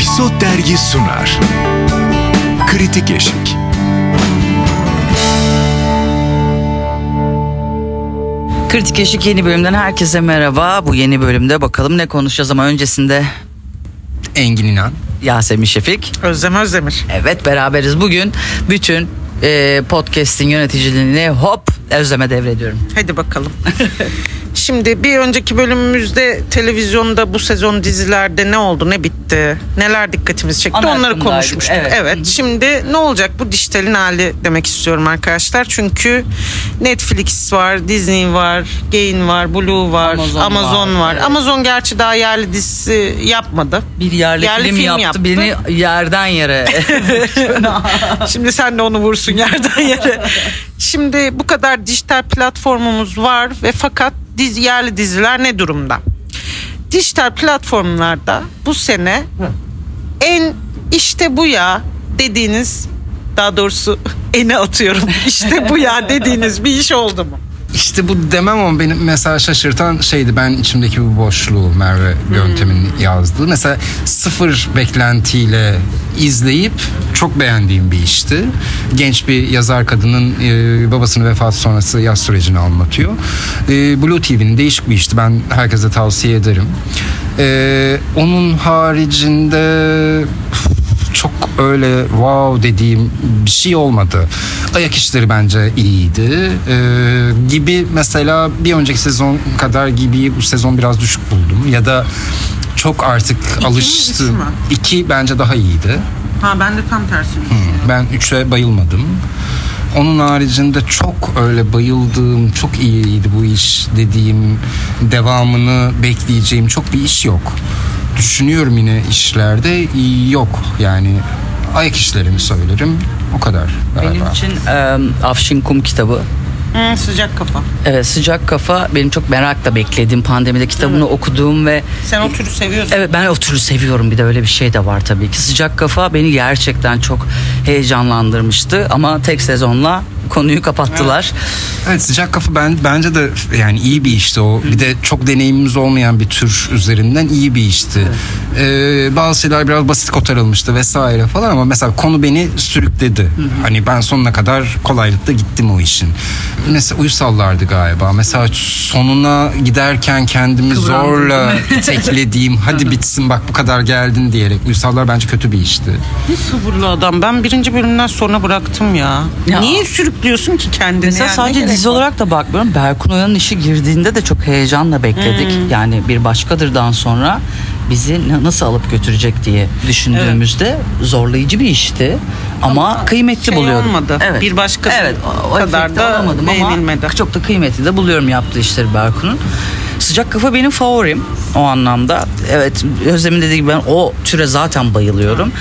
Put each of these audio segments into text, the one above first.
Episod Dergi sunar. Kritik Eşik. Kritik Eşik yeni bölümden herkese merhaba. Bu yeni bölümde bakalım ne konuşacağız ama öncesinde Engin İnan. Yasemin Şefik. Özlem Özdemir. Evet beraberiz bugün. Bütün e, podcast'in yöneticiliğini hop Özlem'e devrediyorum. Hadi bakalım. Şimdi bir önceki bölümümüzde televizyonda bu sezon dizilerde ne oldu ne bitti neler dikkatimizi çekti Ana onları konuşmuştuk. evet. Evet, Hı hı. şimdi ne olacak bu dijitalin hali demek istiyorum arkadaşlar. Çünkü Netflix var, Disney var, Gain var, Blue var, Amazon Amazon, var, var. evet. Amazon gerçi daha yerli dizisi yapmadı. Bir yerli, film, yaptı, beni yerden yere. Şimdi sen de onu vursun yerden yere. Şimdi bu kadar dijital platformumuz var ve fakat diz, yerli diziler ne durumda? Dijital platformlarda bu sene en işte bu ya dediğiniz daha doğrusu ene atıyorum. İşte bu ya dediğiniz bir iş oldu mu? İşte bu demem ama beni mesela şaşırtan şeydi ben içimdeki bu boşluğu Merve Yöntem'in yazdığı. Mesela sıfır beklentiyle izleyip çok beğendiğim bir işti. Genç bir yazar kadının e, babasının vefatı sonrası yaz sürecini anlatıyor. E, Blue TV'nin değişik bir işti. Ben herkese tavsiye ederim. E, onun haricinde çok öyle wow dediğim bir şey olmadı. Ayak işleri bence iyiydi. Ee, gibi mesela bir önceki sezon kadar gibi bu sezon biraz düşük buldum. Ya da çok artık üç alıştım. İki bence daha iyiydi. Ha ben de tam tersini Ben üçe bayılmadım. Onun haricinde çok öyle bayıldığım, çok iyiydi bu iş dediğim, devamını bekleyeceğim çok bir iş yok. Düşünüyorum yine işlerde yok yani ayak işlerimi söylerim o kadar galiba. benim için e, Afşin Kum kitabı. Hı, sıcak kafa. Evet sıcak kafa benim çok merakla beklediğim pandemide kitabını okuduğum ve Sen o türü seviyorsun. Evet ben o türü seviyorum bir de öyle bir şey de var tabii ki. Sıcak kafa beni gerçekten çok heyecanlandırmıştı ama tek sezonla konuyu kapattılar. Evet sıcak kafa ben bence de yani iyi bir işti o. Bir de çok deneyimimiz olmayan bir tür üzerinden iyi bir işti. Ee, bazı şeyler biraz basit kotarılmıştı vesaire falan ama mesela konu beni sürükledi. Hani ben sonuna kadar kolaylıkla gittim o işin. Mesela uysallardı galiba. Mesela sonuna giderken kendimi Kıvrandım, zorla iteklediğim hadi bitsin bak bu kadar geldin diyerek. Uysallar bence kötü bir işti. Ne sabırlı adam. Ben birinci bölümden sonra bıraktım ya. Ya. Niye sürüklüyorsun ki kendini? Mesela yani? Sadece dizi var? olarak da bakmıyorum. Berkun Oya'nın işi girdiğinde de çok heyecanla bekledik. Yani bir başkadırdan sonra bizi na- nasıl alıp götürecek diye düşündüğümüzde zorlayıcı bir işti. Ama, kıymetli şey buluyorum. olmadı. Bir başkası evet, o, kadar da alamadım ama çok da kıymetli de buluyorum yaptığı işleri Berkun'un. Sıcak kafa benim favorim o anlamda. Evet Özlem'in dediği gibi ben o türe zaten bayılıyorum.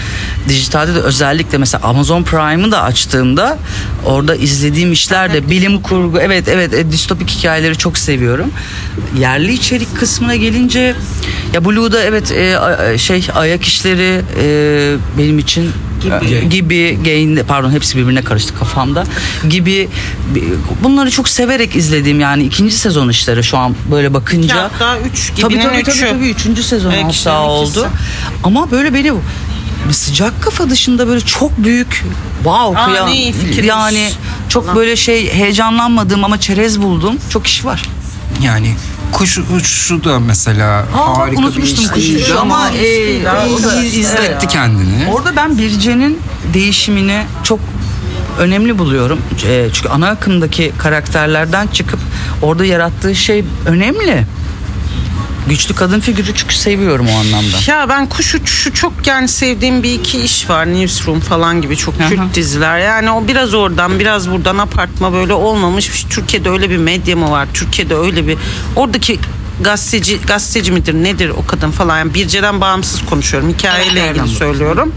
Dijitalde de özellikle mesela Amazon Prime'ı da açtığımda orada izlediğim işler de bilim kurgu evet evet e, distopik hikayeleri çok seviyorum. Yerli içerik kısmına gelince ya Blue'da evet e, a- şey ayak işleri e, benim için gibi, gibi gain pardon hepsi birbirine karıştı kafamda. Gibi bunları çok severek izlediğim yani ikinci sezon işleri şu an böyle bakınca. Hatta üç tabii gibinin tabii, tabii, üçü. tabii üçüncü sezon Ayak hatta oldu. Ama böyle beni bir sıcak kafa dışında böyle çok büyük wow Aa, kıyam- yani çok böyle şey heyecanlanmadığım ama çerez buldum çok iş var. Yani kuş uçuşu da mesela Aa, harika bir unutmuştum iş kuş uçuşu ama, e, o da evet. izletti kendini. Orada ben Birce'nin değişimini çok önemli buluyorum. E, Çünkü ana akımdaki karakterlerden çıkıp orada yarattığı şey önemli. Güçlü kadın figürü çünkü seviyorum o anlamda. Ya ben kuş uçuşu çok yani sevdiğim bir iki iş var. Newsroom falan gibi çok Aha. kült diziler. Yani o biraz oradan biraz buradan apartma böyle olmamış. Türkiye'de öyle bir medya mı var? Türkiye'de öyle bir oradaki gazeteci gazeteci midir nedir o kadın falan? Yani Birce'den bağımsız konuşuyorum. Hikayeyle Evet, ilgili söylüyorum.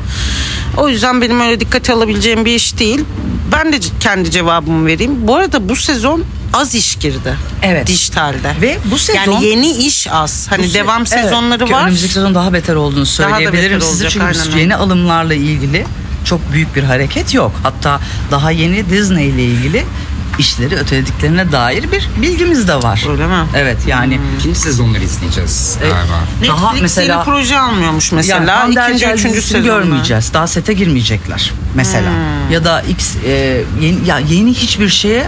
O yüzden benim öyle dikkate alabileceğim bir iş değil. Ben de kendi cevabımı vereyim. Bu arada bu sezon az iş girdi. Evet. dijitalde. Ve bu sezon- yani yeni iş az. Hani se- devam Evet, sezonları ki var. Önümüzdeki sezon daha beter olduğunu Daha da söyleyebilirim beter size. olacak, Çünkü aynen yeni alımlarla ilgili çok büyük bir hareket yok. Hatta daha yeni Disney ile ilgili işleri ötelediklerine dair bir bilgimiz de var. Öyle mi? Evet yani İkinci sezonları izleyeceğiz E, galiba. Daha Netflix mesela- yeni proje almıyormuş yani mesela. Hande İkinci, Erçel üçüncü dizisini sezonda. görmeyeceğiz. Daha sete girmeyecekler mesela. Hmm. Ya da X e, yeni, ya yeni hiçbir şeye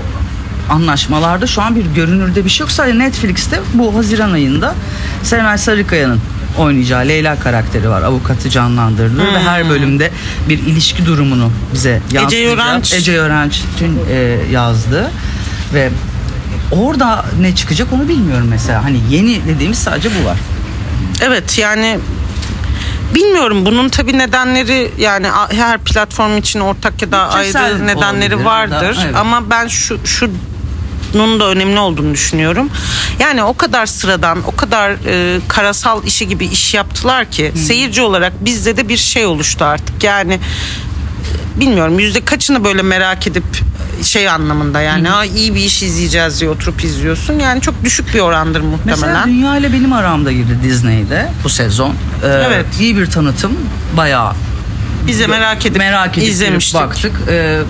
anlaşmalarda şu an bir görünürde bir şey yok. Sadece Netflix'te bu Haziran ayında Serenay Sarıkaya'nın oynayacağı Leyla karakteri var. Avukatı canlandırılıyor ve her bölümde bir ilişki durumunu bize yansıtacak. Yörenç. Ece Yörenç'in e, yazdığı ve orada ne çıkacak onu bilmiyorum mesela. Hani yeni dediğimiz sadece bu var. Evet yani bilmiyorum bunun tabi nedenleri yani her platform için ortak ya da Bütçesel ayrı nedenleri olabilir ya da- vardır evet. ama ben şu şu bunun da önemli olduğunu düşünüyorum. Yani o kadar sıradan, o kadar e, karasal işi gibi iş yaptılar ki seyirci olarak bizde de bir şey oluştu artık. Yani e, bilmiyorum yüzde kaçını böyle merak edip e, şey anlamında yani ha iyi bir iş izleyeceğiz diye oturup izliyorsun. Yani çok düşük bir orandır muhtemelen. Mesela Dünya ile benim aramda girdi Disney'de bu sezon. Ee, Evet. İyi bir tanıtım. Bayağı Bize merak edip merak edip izlemiştik. baktık. Ee,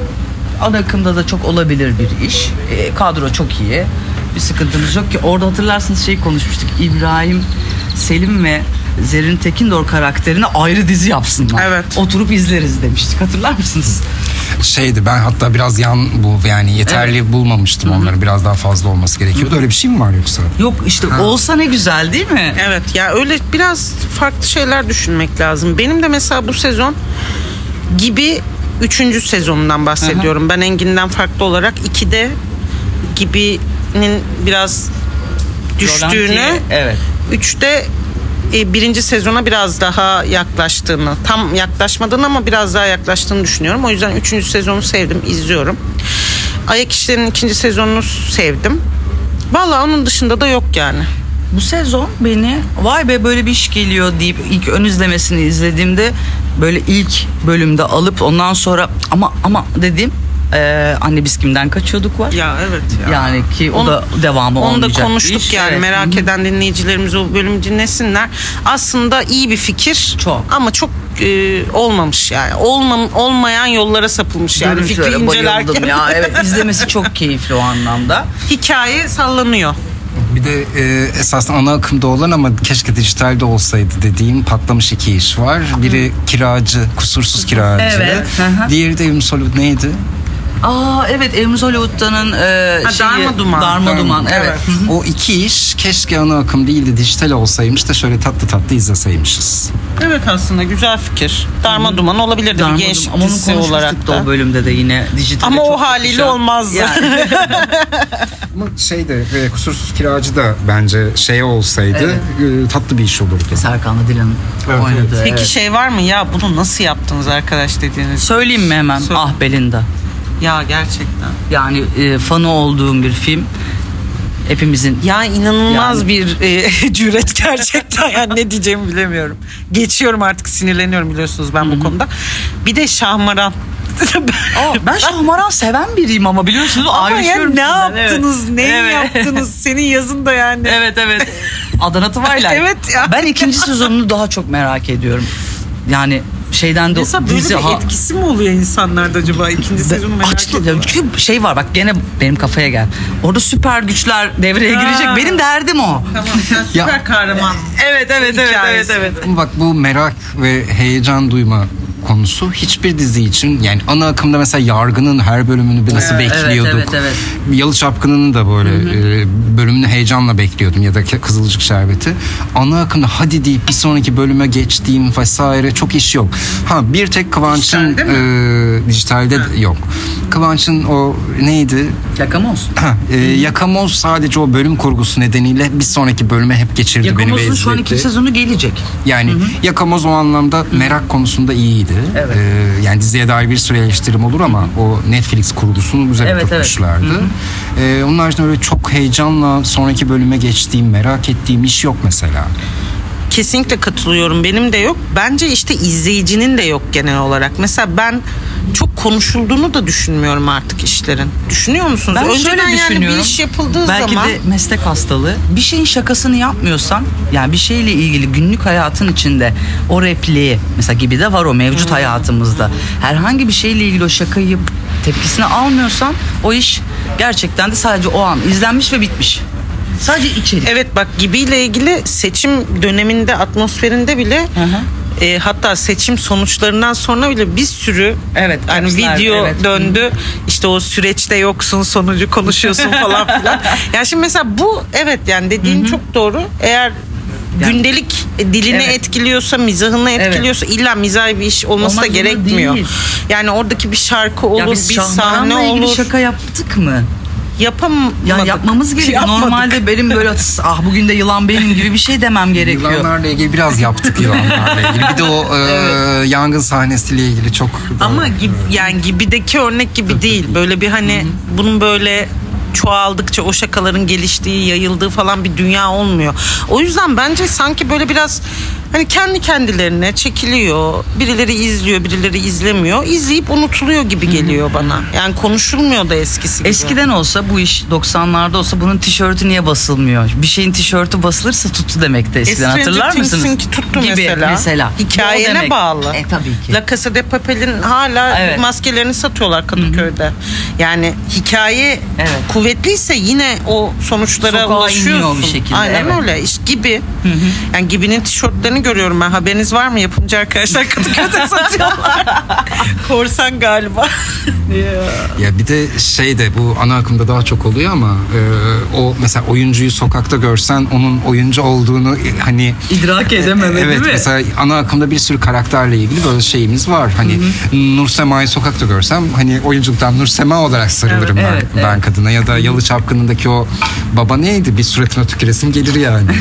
ana akımda da çok olabilir bir iş. Ee, kadro çok iyi. Bir sıkıntımız yok ki. Orada hatırlarsınız şey konuşmuştuk. İbrahim Selim ve Zerrin Tekindor karakterini ayrı dizi yapsınlar. Evet. Oturup izleriz demiştik. Hatırlar mısınız? Şeydi ben hatta biraz yan bu yani yeterli bulmamıştım onları biraz daha fazla olması gerekiyordu. Öyle bir şey mi var yoksa? Yok işte olsa ne güzel değil mi? Evet ya öyle biraz farklı şeyler düşünmek lazım. Benim de mesela bu sezon gibi üçüncü sezonundan bahsediyorum. Ben Engin'den farklı olarak ikide gibinin biraz düştüğünü, Rolanti'ye, evet. üçte e, birinci sezona biraz daha yaklaştığını, tam yaklaşmadığını ama biraz daha yaklaştığını düşünüyorum. O yüzden üçüncü sezonu sevdim, izliyorum. Ayak İşleri'nin ikinci sezonunu sevdim. Vallahi onun dışında da yok yani. Bu sezon beni vay be böyle bir iş geliyor deyip ilk ön izlemesini izlediğimde böyle ilk bölümde alıp ondan sonra ama ama dediğim eee anne biz kimden kaçıyorduk var. Ya evet ya. Yani ki o Onu- da devamı Onu da olmayacak bir konuştuk iş. yani Evet. merak eden dinleyicilerimiz o bölümü dinlesinler. Aslında iyi bir fikir Çok. ama çok e, olmamış yani. Olmam, olmayan yollara sapılmış yani fikri Görüntülere bayıldım incelerken. ya. Evet izlemesi çok keyifli o anlamda. Hikaye sallanıyor. Bir de e, esasında ana akımda olan ama keşke dijitalde olsaydı dediğim patlamış iki iş var. Biri kiracı, kusursuz kiracı. Evet. Diğeri de Ümsolud neydi? Aa evet Evimiz Hollywood'danın e, Ha, şeyi, Darma Duman. Darma Duman, evet. Evet. Hı hı. O iki iş keşke ana akım değil de dijital olsaymış da şöyle tatlı tatlı izleseymişiz. Evet aslında güzel fikir. Darma duman olabilirdi Darma bir Duman. gençlik Ama onu dizisi konuşmuştuk olarak da da. o bölümde de yine dijital. Ama o haliyle olmazdı. Yani. Ama şey de e, kusursuz kiracı da bence şey olsaydı e, tatlı bir iş olurdu. Serkan'la Dilan'ın Evet, oynadığı. Peki evet. şey var mı ya bunu nasıl yaptınız arkadaş dediğiniz? Söyleyeyim mi hemen? Söyle. Ah Belinda. Ya gerçekten. Yani e, fanı olduğum bir film. Hepimizin Ya inanılmaz Yani. bir e, cüret gerçekten yani ne diyeceğimi bilemiyorum. Geçiyorum artık sinirleniyorum biliyorsunuz ben bu konuda. Bir de Şahmaran. Aa, ben Şahmaran seven biriyim ama biliyorsunuz Ama ya ne sizden, evet. yaptınız? Ne Evet. yaptınız? Senin yazın da yani. evet evet. Adana Twilight. Evet ya. Ben ikinci sezonunu daha çok merak ediyorum. Yani şeyden de Mesela böyle dizi bir ha- etkisi mi oluyor insanlarda acaba? İkinci sezonu merak Açtı. ediyorum. Çünkü şey var bak gene benim kafaya gel. Orada süper güçler devreye Ha. girecek. Benim derdim o. Tamam sen süper Ya- kahraman. Evet evet evet evet evet. Ama bak bu merak ve heyecan duyma konusu hiçbir dizi için yani ana akımda mesela Yargı'nın her bölümünü nasıl Evet, bekliyorduk. evet, evet, Yalı Çapkını'nın da böyle e, bölümünü heyecanla bekliyordum ya da Kızılcık Şerbeti. Ana akımda hadi deyip bir sonraki bölüme geçtiğim vesaire çok iş yok. Ha bir tek Kıvanç'ın Dijitalde e, dijitalde de yok. Kıvanç'ın o neydi? Yakamoz. Ha, e, Yakamoz sadece o bölüm kurgusu nedeniyle bir sonraki bölüme hep geçirdi beni ve Yakamoz'un şu an ikinci sezonu gelecek. Yani Yakamoz o anlamda merak konusunda iyiydi. Evet. Ee, yani diziye dair bir sürü eleştirim olur ama o Netflix kurgusunu güzel Evet, oturtmuşlardı. Ee, onun haricinde öyle çok heyecanla sonraki bölüme geçtiğim, merak ettiğim iş yok mesela. Kesinlikle katılıyorum. Benim de yok. Bence işte izleyicinin de yok genel olarak. Mesela ben çok konuşulduğunu da düşünmüyorum artık işlerin. Düşünüyor musunuz? Ben Önceden şöyle yani düşünüyorum. bir iş yapıldığı Belki zaman de meslek hastalığı. Bir şeyin şakasını yapmıyorsan yani bir şeyle ilgili günlük hayatın içinde o repliği mesela gibi de var o mevcut hayatımızda. Herhangi bir şeyle ilgili o şakayı tepkisini almıyorsan o iş gerçekten de sadece o an izlenmiş ve bitmiş. Sadece içerik. Evet bak gibiyle ilgili seçim döneminde atmosferinde bile hı. e, hatta seçim sonuçlarından sonra bile bir sürü Evet, hani capsler, video evet. döndü. İşte o süreçte yoksun sonucu konuşuyorsun falan filan. Yani şimdi mesela bu evet yani dediğin çok doğru. Eğer Yani- gündelik dilini Evet. etkiliyorsa, mizahını etkiliyorsa illa mizahi bir iş olması da Olmak zorunda gerekmiyor. değil. Yani oradaki bir şarkı olur, Ya biz bir sahne olur. şaka yaptık mı? Yapamadık. Ya yapmamız gerekiyor. Yapmadık. Normalde benim böyle ah bugün de yılan benim gibi bir şey demem gerekiyor. Yılanlarla ilgili biraz yaptık yılanlarla ilgili. Bir de o e, yangın sahnesiyle ilgili çok Ama gibi, yani gibideki örnek gibi değil. Böyle bir hani bunun böyle çoğaldıkça o şakaların geliştiği, yayıldığı falan bir dünya olmuyor. O yüzden bence sanki böyle biraz hani kendi kendilerine çekiliyor. Birileri izliyor, birileri izlemiyor. İzleyip unutuluyor gibi geliyor bana. Yani konuşulmuyor da eskisi gibi. Eskiden olsa bu iş 90'larda olsa bunun tişörtü niye basılmıyor? Bir şeyin tişörtü basılırsa tuttu demekti eskiden Stranger hatırlar mısınız? Things'inki tuttu Gibi mesela. mesela. O Hikayene demek. bağlı. E tabii ki. La Casa de Papel'in hala Evet. maskelerini satıyorlar Kadıköy'de. Yani hikaye Evet. kuvvetliyse yine o sonuçlara Sokağa ulaşıyorsun. iniyor bir şekilde, Aynen evet. öyle. İşte gibi. Yani gibinin tişörtlerini görüyorum ben. Haberiniz var mı? Yapımcı arkadaşlar Kadıköy'de satıyorlar. Korsan galiba. Ya bir de şey de bu ana akımda daha çok oluyor ama e, o mesela oyuncuyu sokakta görsen onun oyuncu olduğunu e, hani İdrak edememe evet değil mi? mesela ana akımda bir sürü karakterle ilgili böyle şeyimiz var. Hani Nur Sema'yı sokakta görsem hani oyunculuktan Nur Sema olarak sarılırım Evet, ben, evet, ben evet. kadına ya da Yalı Çapkını'ndaki o baba neydi bir suratına tüküresim gelir yani.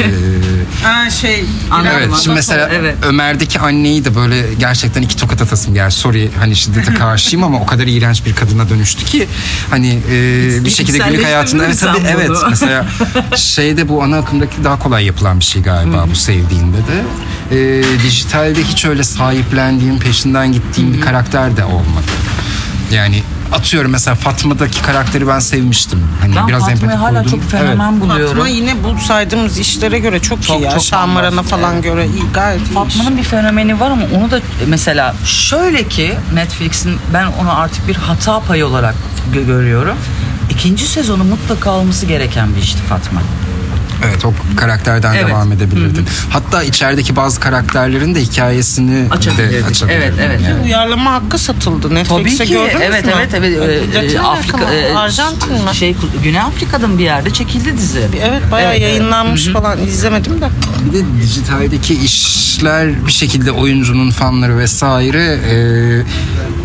Ee, Ha şey. Anladım. Evet Anladım. şimdi mesela Evet. Ömer'deki anneyi de böyle gerçekten iki tokat atasım gel. Sorry hani şiddete karşıyım ama o kadar iğrenç bir kadına dönüştü ki hani e, bir şekilde günlük hayatında evet tabii evet mesela şeyde bu ana akımdaki daha kolay yapılan bir şey galiba bu sevdiğinde de. E, dijitalde hiç öyle sahiplendiğim peşinden gittiğim bir karakter de olmadı. Yani atıyorum mesela Fatma'daki karakteri ben sevmiştim. Hani Ben biraz Fatma'yı empati hala kurdum. çok fenomen buluyorum. Fatma yine bu saydığımız işlere göre çok, Çok, iyi ya. çok Şahmaran'a bambaşka, falan evet. göre iyi. Gayet iyi. Fatma'nın bir fenomeni var ama onu da mesela şöyle ki Netflix'in ben onu artık bir hata payı olarak gö- görüyorum. İkinci sezonu mutlaka olması gereken bir işti Fatma. Evet o karakterden Evet. devam edebilirdin. Hatta içerideki bazı karakterlerin de hikayesini Açabilirdin. de. Evet, evet. Yani. Uyarlama hakkı satıldı Tabii Netflix'e ki. gördünüz Evet mü? evet evet. Ee, Latin e, Amerika mı? e, Arjantin mi? Şey Güney Afrika'da bir yerde çekildi dizi. Evet bayağı Evet, evet. yayınlanmış falan izlemedim de. Bir de dijitaldeki işler bir şekilde oyuncunun fanları vesaire e,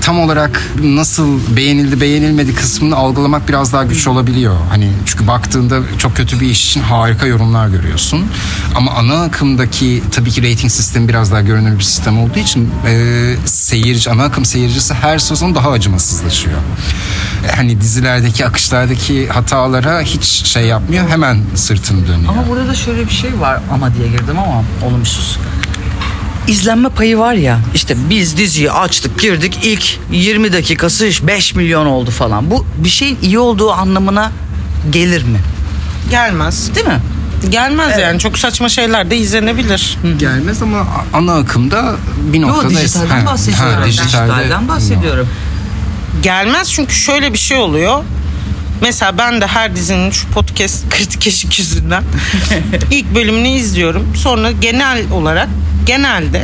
tam olarak nasıl beğenildi beğenilmedi kısmını algılamak biraz daha güç olabiliyor. Hani çünkü baktığında çok kötü bir iş için harika yorumlar görüyorsun. Ama ana akımdaki tabii ki rating sistemi biraz daha görünür bir sistem olduğu için e, seyirci ana akım seyircisi her sezon daha acımasızlaşıyor. E, Hani dizilerdeki akışlardaki hatalara hiç şey yapmıyor. Hemen sırtını dönüyor. Ama burada da şöyle bir şey var ama diye girdim ama olumsuz. İzlenme payı var ya işte biz diziyi açtık girdik ilk 20 dakikası 5 milyon oldu falan. Bu bir şeyin iyi olduğu anlamına gelir mi? Gelmez. Değil mi? Gelmez yani çok saçma şeyler de izlenebilir. gelmez ama ana akımda bir Yo noktada dijitalden Ha, bahsediyorum. ha, dijitalde- dijitalden bahsediyorum. Gelmez çünkü şöyle bir şey oluyor. Mesela ben de her dizinin şu podcast kritik eşik yüzünden ilk bölümünü izliyorum. Sonra genel olarak genelde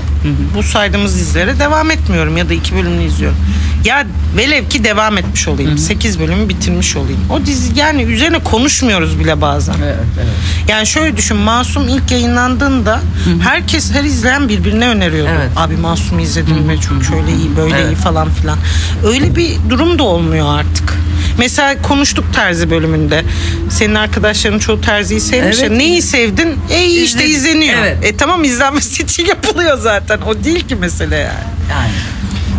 bu saydığımız dizilere devam etmiyorum ya da iki bölümünü izliyorum. Ya velev ki devam etmiş olayım. Sekiz bölümü bitirmiş olayım. O dizi yani üzerine konuşmuyoruz bile bazen. Evet, evet. Yani şöyle düşün Masum ilk yayınlandığında herkes her izleyen birbirine öneriyordu. Evet. Abi Masum'u izledim mi çok şöyle iyi böyle Evet. iyi falan filan. Öyle bir durum da olmuyor artık. Mesela konuştuk terzi bölümünde. Senin arkadaşların çoğu terziyi sevmiş ya. Evet. Neyi sevdin? E iyi işte izleniyor. Evet. E tamam izlenmesi için yapılıyor zaten. O değil ki mesele yani. Yani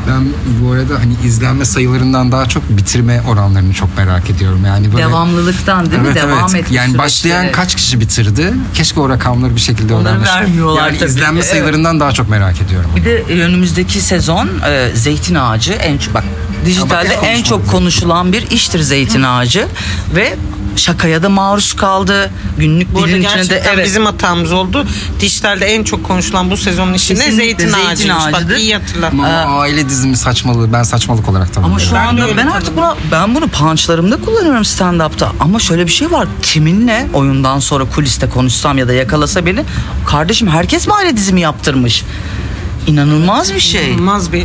Ben bu arada hani izlenme sayılarından daha çok bitirme oranlarını çok merak ediyorum. Yani böyle Devamlılıktan değil mi? Evet, Devam evet. etme Yani başlayan kaç kişi bitirdi? Keşke o rakamları bir şekilde Onları vermiyorlar Yani tabii. izlenme Evet. sayılarından daha çok merak ediyorum. Bir de önümüzdeki sezon e, zeytin ağacı en çok bak dijitalde Ama en çok konuşulan bir iştir zeytin ağacı ve şakaya da maruz kaldı. Günlük Bu dilin içine de evet. bizim hatamız oldu. Dijitalde en çok konuşulan bu sezonun içinde Kesinlikle zeytin, zeytin ağacıymış. Bak iyi hatırla. Ama o aile dizimi saçmalığı ben saçmalık olarak tanımlıyorum. Ama şu Ben anda ben artık buna ben bunu punchlarımda kullanıyorum stand-up'ta. Ama şöyle bir şey var. Kiminle oyundan sonra kuliste konuşsam ya da yakalasa beni kardeşim herkes mi aile dizimi yaptırmış? İnanılmaz bir şey. İnanılmaz bir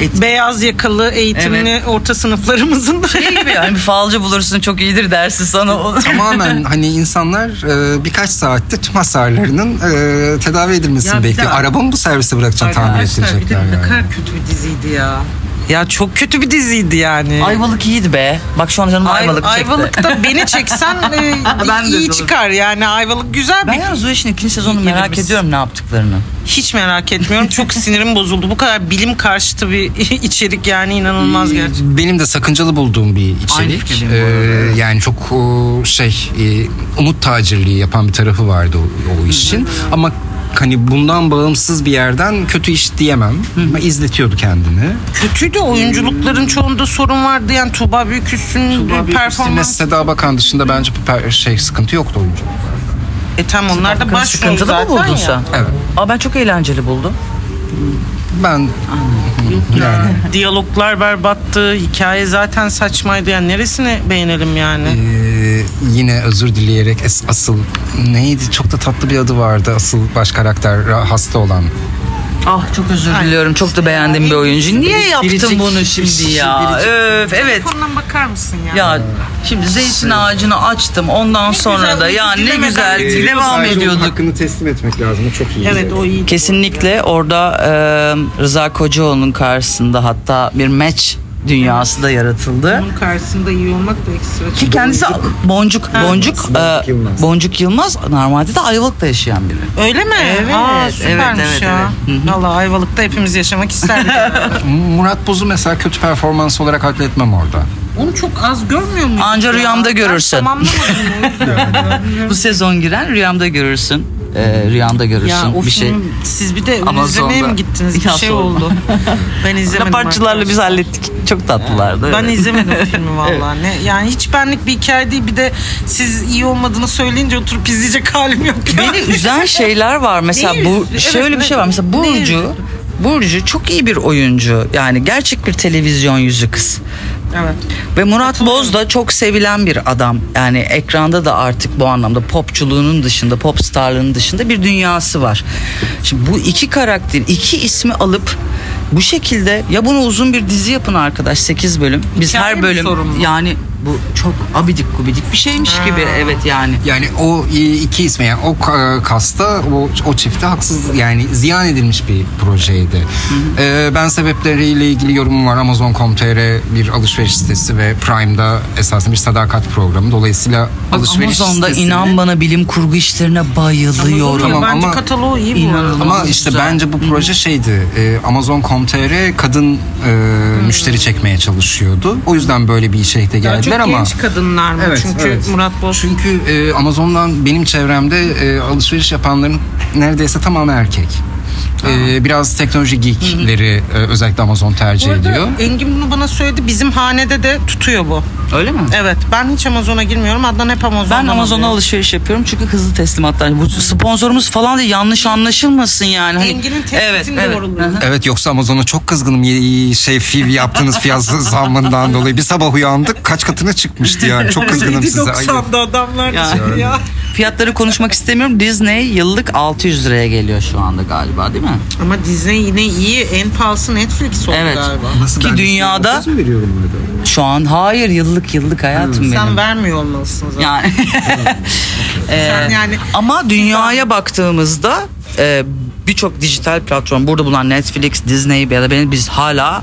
Et- beyaz yakalı eğitimli orta sınıflarımızın da Şey gibi yani bir falcı bulursun çok iyidir dersin sana. O- Tamamen hani insanlar e, birkaç saatte tüm hasarlarının e, tedavi edilmesini Ya bir bekliyor. de- Arabamı bu servise bırakacaksın tamir Arkadaşlar bir de ettirecekler ne yani. kadar kötü bir diziydi ya. Ya çok kötü bir diziydi yani. Ayvalık iyiydi be. Bak şu an canım Ay- Ayvalık çekti. Ayvalık'ta beni çeksen e, Ben de iyi doğru. çıkar yani Ayvalık güzel Ben bir yalnız o işin ikinci sezonunu merak biz- ediyorum ne yaptıklarını. hiç merak etmiyorum. Çok sinirim bozuldu. Bu kadar bilim karşıtı bir içerik yani inanılmaz gerçekten. Benim de sakıncalı bulduğum bir Aynı içerik. fikirdeyim bu Ee, arada, yani çok o, şey e, umut tacirliği yapan bir tarafı vardı o, o işin. Ama hani bundan bağımsız bir yerden kötü iş diyemem. Ama izletiyordu kendini. Kötüydü oyunculukların çoğunda sorun vardı yani Tuğba Büyüküstü'nün performansı. Seda Bakan dışında bence şey sıkıntı yoktu oyuncu. E tamam onlar da başrol sıkıntılı mı buldun ya. sen? Evet. Aa ben çok eğlenceli buldum. Ben yani Diyaloglar berbattı, hikaye zaten saçmaydı yani neresini beğenelim yani? Ee, yine özür dileyerek es- asıl neydi çok da tatlı bir adı vardı asıl baş karakter ra- hasta olan. Ah çok özür diliyorum. Çok da beğendiğim bir oyuncu. Niye yaptın biricik- bunu şimdi ya? biricik. Öf evet. Telefondan bakar mısın ya? Ya şimdi zeytin ağacını açtım. Ondan sonra güzel, da ya ne güzel bitirdik. devam ediyorduk. Hakkını teslim etmek lazım o çok iyi. Evet o iyi. Kesinlikle orada e, Rıza Kocaoğlu'nun karşısında hatta bir match dünyası da yaratıldı. Onun karşısında iyi olmak da ekstra. Ki kendisi Boncuk Boncuk Boncuk e, Yılmaz. Boncuk Yılmaz normalde de Ayvalık'ta yaşayan biri. Öyle mi? Evet, Aa, süpermiş evet, evet, ya. evet. Hı Valla Ayvalık'ta hepimiz yaşamak isterdik. Murat Boz'u mesela kötü performans olarak hakletmem orada. Onu çok az görmüyor muyum? Anca rüyamda görürsün. Ben tamamlamadım o yüzden. Bu sezon giren rüyamda görürsün. E, rüyanda görürsün ya bir şey. siz bir de Amazon'da. izlemeye mi gittiniz? Bir şey oldu. Ben izlemedim. Laparçılarla biz hallettik. Çok tatlılardı. Ben evet. izlemedim filmi vallahi. Ne, yani hiç benlik bir hikaye değil. Bir de siz iyi olmadığını söyleyince oturup izleyecek halim yok. ya. Beni üzen şeyler var. Mesela Neyi bu üzdü? şöyle Evet, bir şey ne- var. Mesela Burcu? Burcu çok iyi bir oyuncu. Yani gerçek bir televizyon yüzü kız. Evet. Ve Murat Boz da çok sevilen bir adam. Yani ekranda da artık bu anlamda popçuluğunun dışında, pop starlığının dışında bir dünyası var. Şimdi bu iki karakter, iki ismi alıp bu şekilde ya bunu uzun bir dizi yapın arkadaş 8 bölüm. Biz Hikaye her mi bölüm yani bu çok abidik gubidik bir şeymiş gibi evet yani. Yani o iki ismi yani o ka- kasta o, o çifte haksız yani ziyan edilmiş bir projeydi. Ee, ben sebepleriyle ilgili yorumum var. Amazon.com.tr bir alışveriş sitesi ve Prime'da esasen bir sadakat programı. Dolayısıyla alışveriş Amazon'da sitesini- inan bana bilim kurgu işlerine bayılıyorum. Tamam, Bence ama- kataloğu iyi bu İnanılmaz. arada. Ama işte Güzel. bence bu proje şeydi. E, Amazon.com.tr kadın e, müşteri çekmeye çalışıyordu. O yüzden böyle bir Daha çok geldiler ama genç kadınlar mı? Evet, Çünkü evet. Murat Boz Çünkü e, Amazon'dan benim çevremde e, alışveriş yapanların neredeyse tamamı erkek. E, biraz teknoloji geekleri e, özellikle Amazon tercih Bu arada ediyor. Engin bunu bana söyledi. Bizim hanede de tutuyor bu. Öyle mi? Evet. Ben hiç Amazon'a girmiyorum. Adnan hep Amazon'dan Ben Amazon'a alıyor. alışveriş yapıyorum çünkü hızlı teslimatlar. Bu sponsorumuz falan değil yanlış anlaşılmasın yani. Hani- Engin'in doğruluğu. Hı hı. Evet yoksa Amazon'a çok kızgınım şey fiv yaptığınız fiyat zammından dolayı. Bir sabah uyandık kaç katına çıkmıştı yani. Çok kızgınım size. Ayıp. 7.90'da adamlar Ya. ya. ya. Fiyatları konuşmak istemiyorum. Disney yıllık 600 liraya geliyor şu anda galiba değil mi? Ama Disney yine iyi. En pahalısı Netflix oldu Evet. galiba. Nasıl Ki ben dünyada-? Şu an hayır yıllık yıllık hayatım benim. Sen vermiyor olmalısın zaten. Yani Sen yani ama dünyaya baktığımızda e, birçok dijital platform burada bulunan Netflix, Disney ya da benim biz hala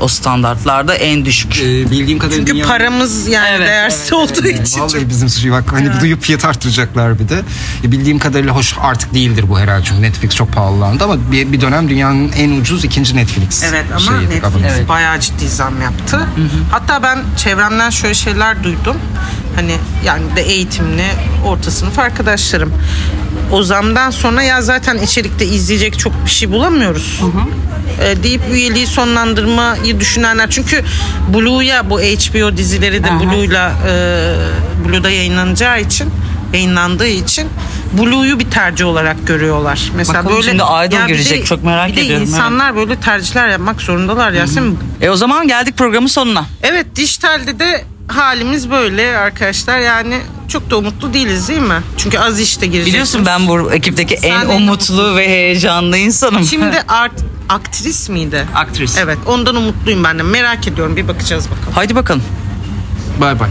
o standartlarda en düşük. Ee, bildiğim kadarıyla Çünkü dünyanın- paramız yani Evet, değersiz olduğu için Vallahi çok bizim suçu bak hani bu duyup fiyat arttıracaklar bir de. E, bildiğim kadarıyla hoş artık değildir bu herhalde çünkü Netflix çok pahalandı ama bir, bir dönem dünyanın en ucuz ikinci Netflix. Evet ama şeyiydi, Netflix. Evet. bayağı ciddi zam yaptı. Hatta ben çevremden şöyle şeyler duydum. Hani yani de eğitimli orta sınıf arkadaşlarım. O zamdan sonra ya zaten içerikte izleyecek çok bir şey bulamıyoruz. E, deyip üyeliği sonlandırmayı düşünenler. Çünkü Blue'ya bu HBO dizileri de Aha. Blue'yla e, Blue'da yayınlanacağı için yayınlandığı için Blue'yu bir tercih olarak görüyorlar. Mesela Bakalım böyle şimdi bir girecek, çok merak bir de ediyorum, evet. insanlar böyle tercihler yapmak zorundalar Yasemin. E o zaman geldik programın sonuna. Evet dijitalde de halimiz böyle arkadaşlar yani çok da umutlu değiliz değil mi? Çünkü az işte girecek. Biliyorsun ben bu ekipteki en Sen en umutlu ve heyecanlı insanım. Şimdi art, aktris miydi? Aktris. Evet ondan umutluyum ben de merak ediyorum bir bakacağız bakalım. Haydi bakalım. Bay bay.